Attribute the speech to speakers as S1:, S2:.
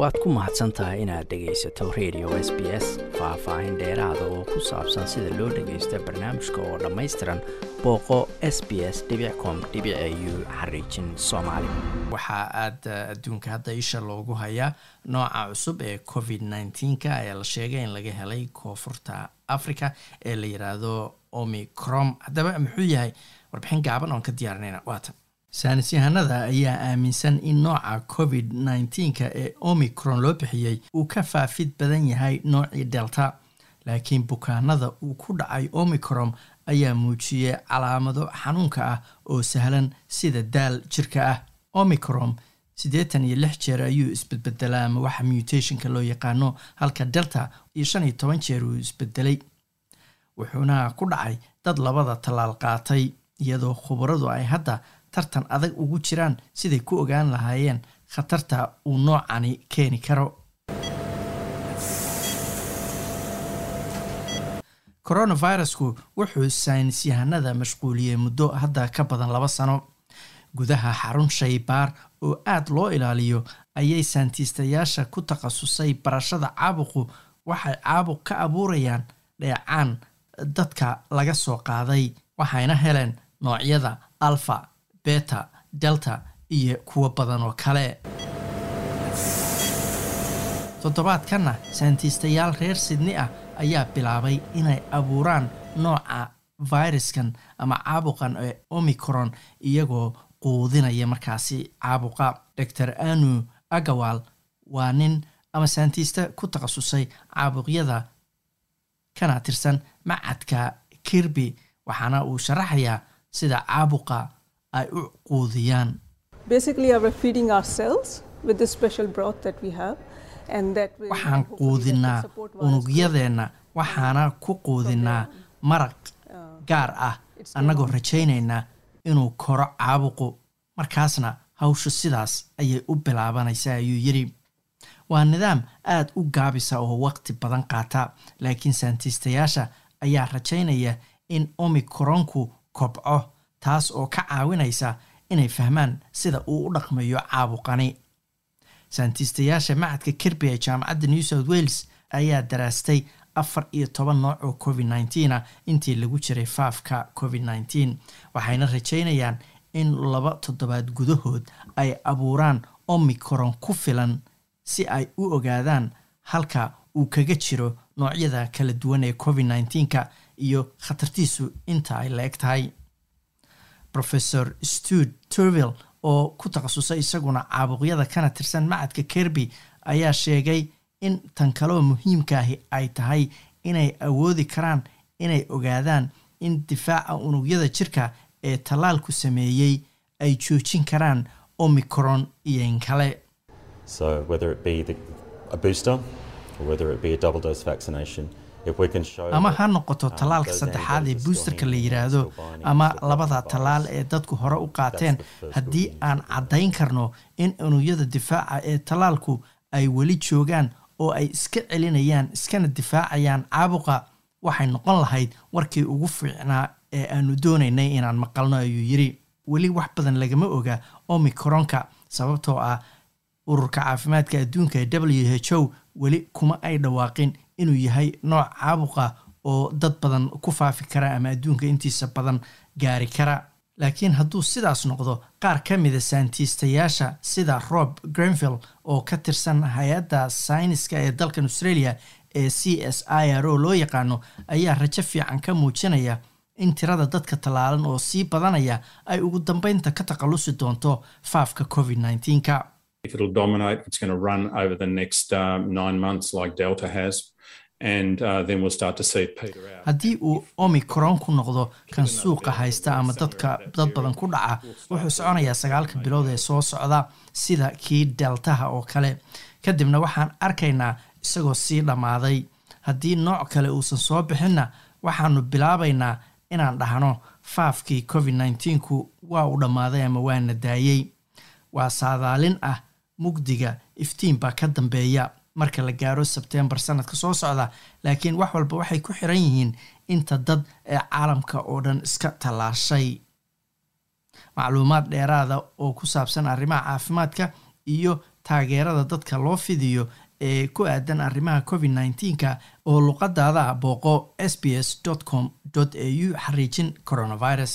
S1: waad ku mahadsan tahay inaad dhegaysato radio s b s faah-faahin dheeraada oo ku saabsan sida loo dhagaysto barnaamijka oo dhammaystiran booqo s b s com u xariijin soomaali. Waxaa aada adduunka hadda isha loogu hayaa nooca cusub ee covid nneteen-ka ee la sheegay in laga helay koonfurta africa ee la yiraahdo omicrom haddaba muxuu yahay warbixin gaaban oon ka diyaarinayna waatan saynis yahanada ayaa aaminsan in nooca covid nneteen-ka ee omicron loo bixiyey uu ka faafid badan yahay noocii delta laakiin bukaanada uu ku dhacay omicron ayaa muujiyey calaamado xanuunka ah oo sahlan sida daal jirka ah. Omicron siddeetan iyo lix jeer ayuu isbedbedelaa ama waxa mutationka loo yaqaano halka delta iyo shan iyo toban jeer uu isbedelay wuxuuna ku dhacay dad labada tallaal qaatay iyadoo khubaradu ay hadda tartan adag ugu jiraan siday ku ogaan lahaayeen khatarta uu noocani keeni karo. Coronavirusku wuxuu saynis yahanada mashquuliyey muddo hadda ka badan laba sano. Gudaha xarun shaybaar oo aada loo ilaaliyo ayay saantiistayaasha ku takhasusay barashada caabuqu waxay caabuq ka abuurayaan dheecaan dadka laga soo qaaday waxayna heleen noocyada alfa beta delta iyo kuwo badan oo kale. Toddobaadkanna saantiistayaal reer sidni ah ayaa bilaabay inay abuuraan nooca viruskan ama caabuqan ee omicron iyagoo quudinaya markaasi caabuqa. Doctor anu agawal waa nin ama saantiista ku takhasusay caabuqyada kana tirsan macadka kirby waxaana uu sharaxayaa sida caabuqa ay u quudiyaan. Waxaan quudinaa unugyadeenna waxaana ku quudinaa maraq gaar ah. annagoo rajaynaynaa inuu koro caabuqu. Markaasna hawshu sidaas ayay u bilaabanaysaa ayuu yidhi. Waa nidaam aada u gaabisa oo waqti badan qaata laakiin saantiistayaasha ayaa rajaynaya in omicronku kobco taas oo ka caawinaysa inay fahmaan sida uu u dhaqmayo caabuqani. Saantiistayaasha macadka kirby ee jaamacadda new south wales ayaa daraastay afar iyo toban nooc oo covid nneteen ah intii lagu jiray faafka covid nneteen waxayna rajaynayaan in laba toddobaad gudahood ay abuuraan omicron ku filan si ay u ogaadaan halka uu kaga jiro noocyada kala duwan ee covid nneteen-ka iyo khatartiisu inta ay la eg tahay professor stude turville oo ku takhasusay isaguna caabuqyada kana tirsan macadka kerby ayaa sheegay in tan kaloo muhiimkaahi ay tahay inay awoodi karaan inay ogaadaan in difaaca unugyada jirka ee tallaalku sameeyey ay joojin karaan omicron iyo in kale ama ha noqoto tallaalka saddexaad ee boosterka la yiraahdo ama labada tallaal ee dadku hore u qaateen haddii aan caddayn karno in unugyada difaaca ee tallaalku ay weli joogaan oo ay iska celinayaan iskana difaacayaan caabuqa waxay noqon lahayd warkii ugu fiicnaa ee aanu doonaynay inaan maqalno ayuu yidhi. Weli wax badan lagama oga omicronka sababtoo ah ururka caafimaadka adduunka ee w h o weli kuma ay dhawaaqin inuu yahay nooc caabuqa oo dad badan ku faafi kara ama adduunka intiisa badan gaari kara. Laakiin hadduu sidaas noqdo qaar ka mida saantiistayaasha sida rob grenvill oo ka tirsan hay'adda sayniska ee dalkan australia ee c s i r o loo yaqaano ayaa rajo fiican ka muujinaya in tirada dadka tallaalan oo sii badanaya ay ugu dambeynta ka takhallusi doonto faafka covid nneteen-ka
S2: If it'll dominate, it's going to run over the next um, nine months like Delta has. And uh, then we'll start to see peter out.
S1: haddii uu omicron ku noqdo kan suuqa haysta ama dadka dad badan ku dhaca wuxuu soconayaa sagaalka bilood ee soo socda sida kii deltaha oo kale kadibna waxaan arkaynaa isagoo sii dhammaaday haddii nooc kale uusan soo bixinna waxaanu bilaabaynaa inaan dhahno faafkii covid nneteen-ku waa uu dhammaaday ama waana daayey waa saadaalin ah mugdiga iftiin baa ka dambeeya. Marka la gaaro sebtembar sanadka soo socda laakiin wax walba waxay ku xiran yihiin inta dad ee caalamka oo dhan iska tallaashay. Macluumaad dheeraada oo ku saabsan arrimaha caafimaadka iyo taageerada dadka loo fidiyo ee ku aadan arrimaha covid nneteen-ka oo luqadaada booqo s b s com au xariijin coronavirus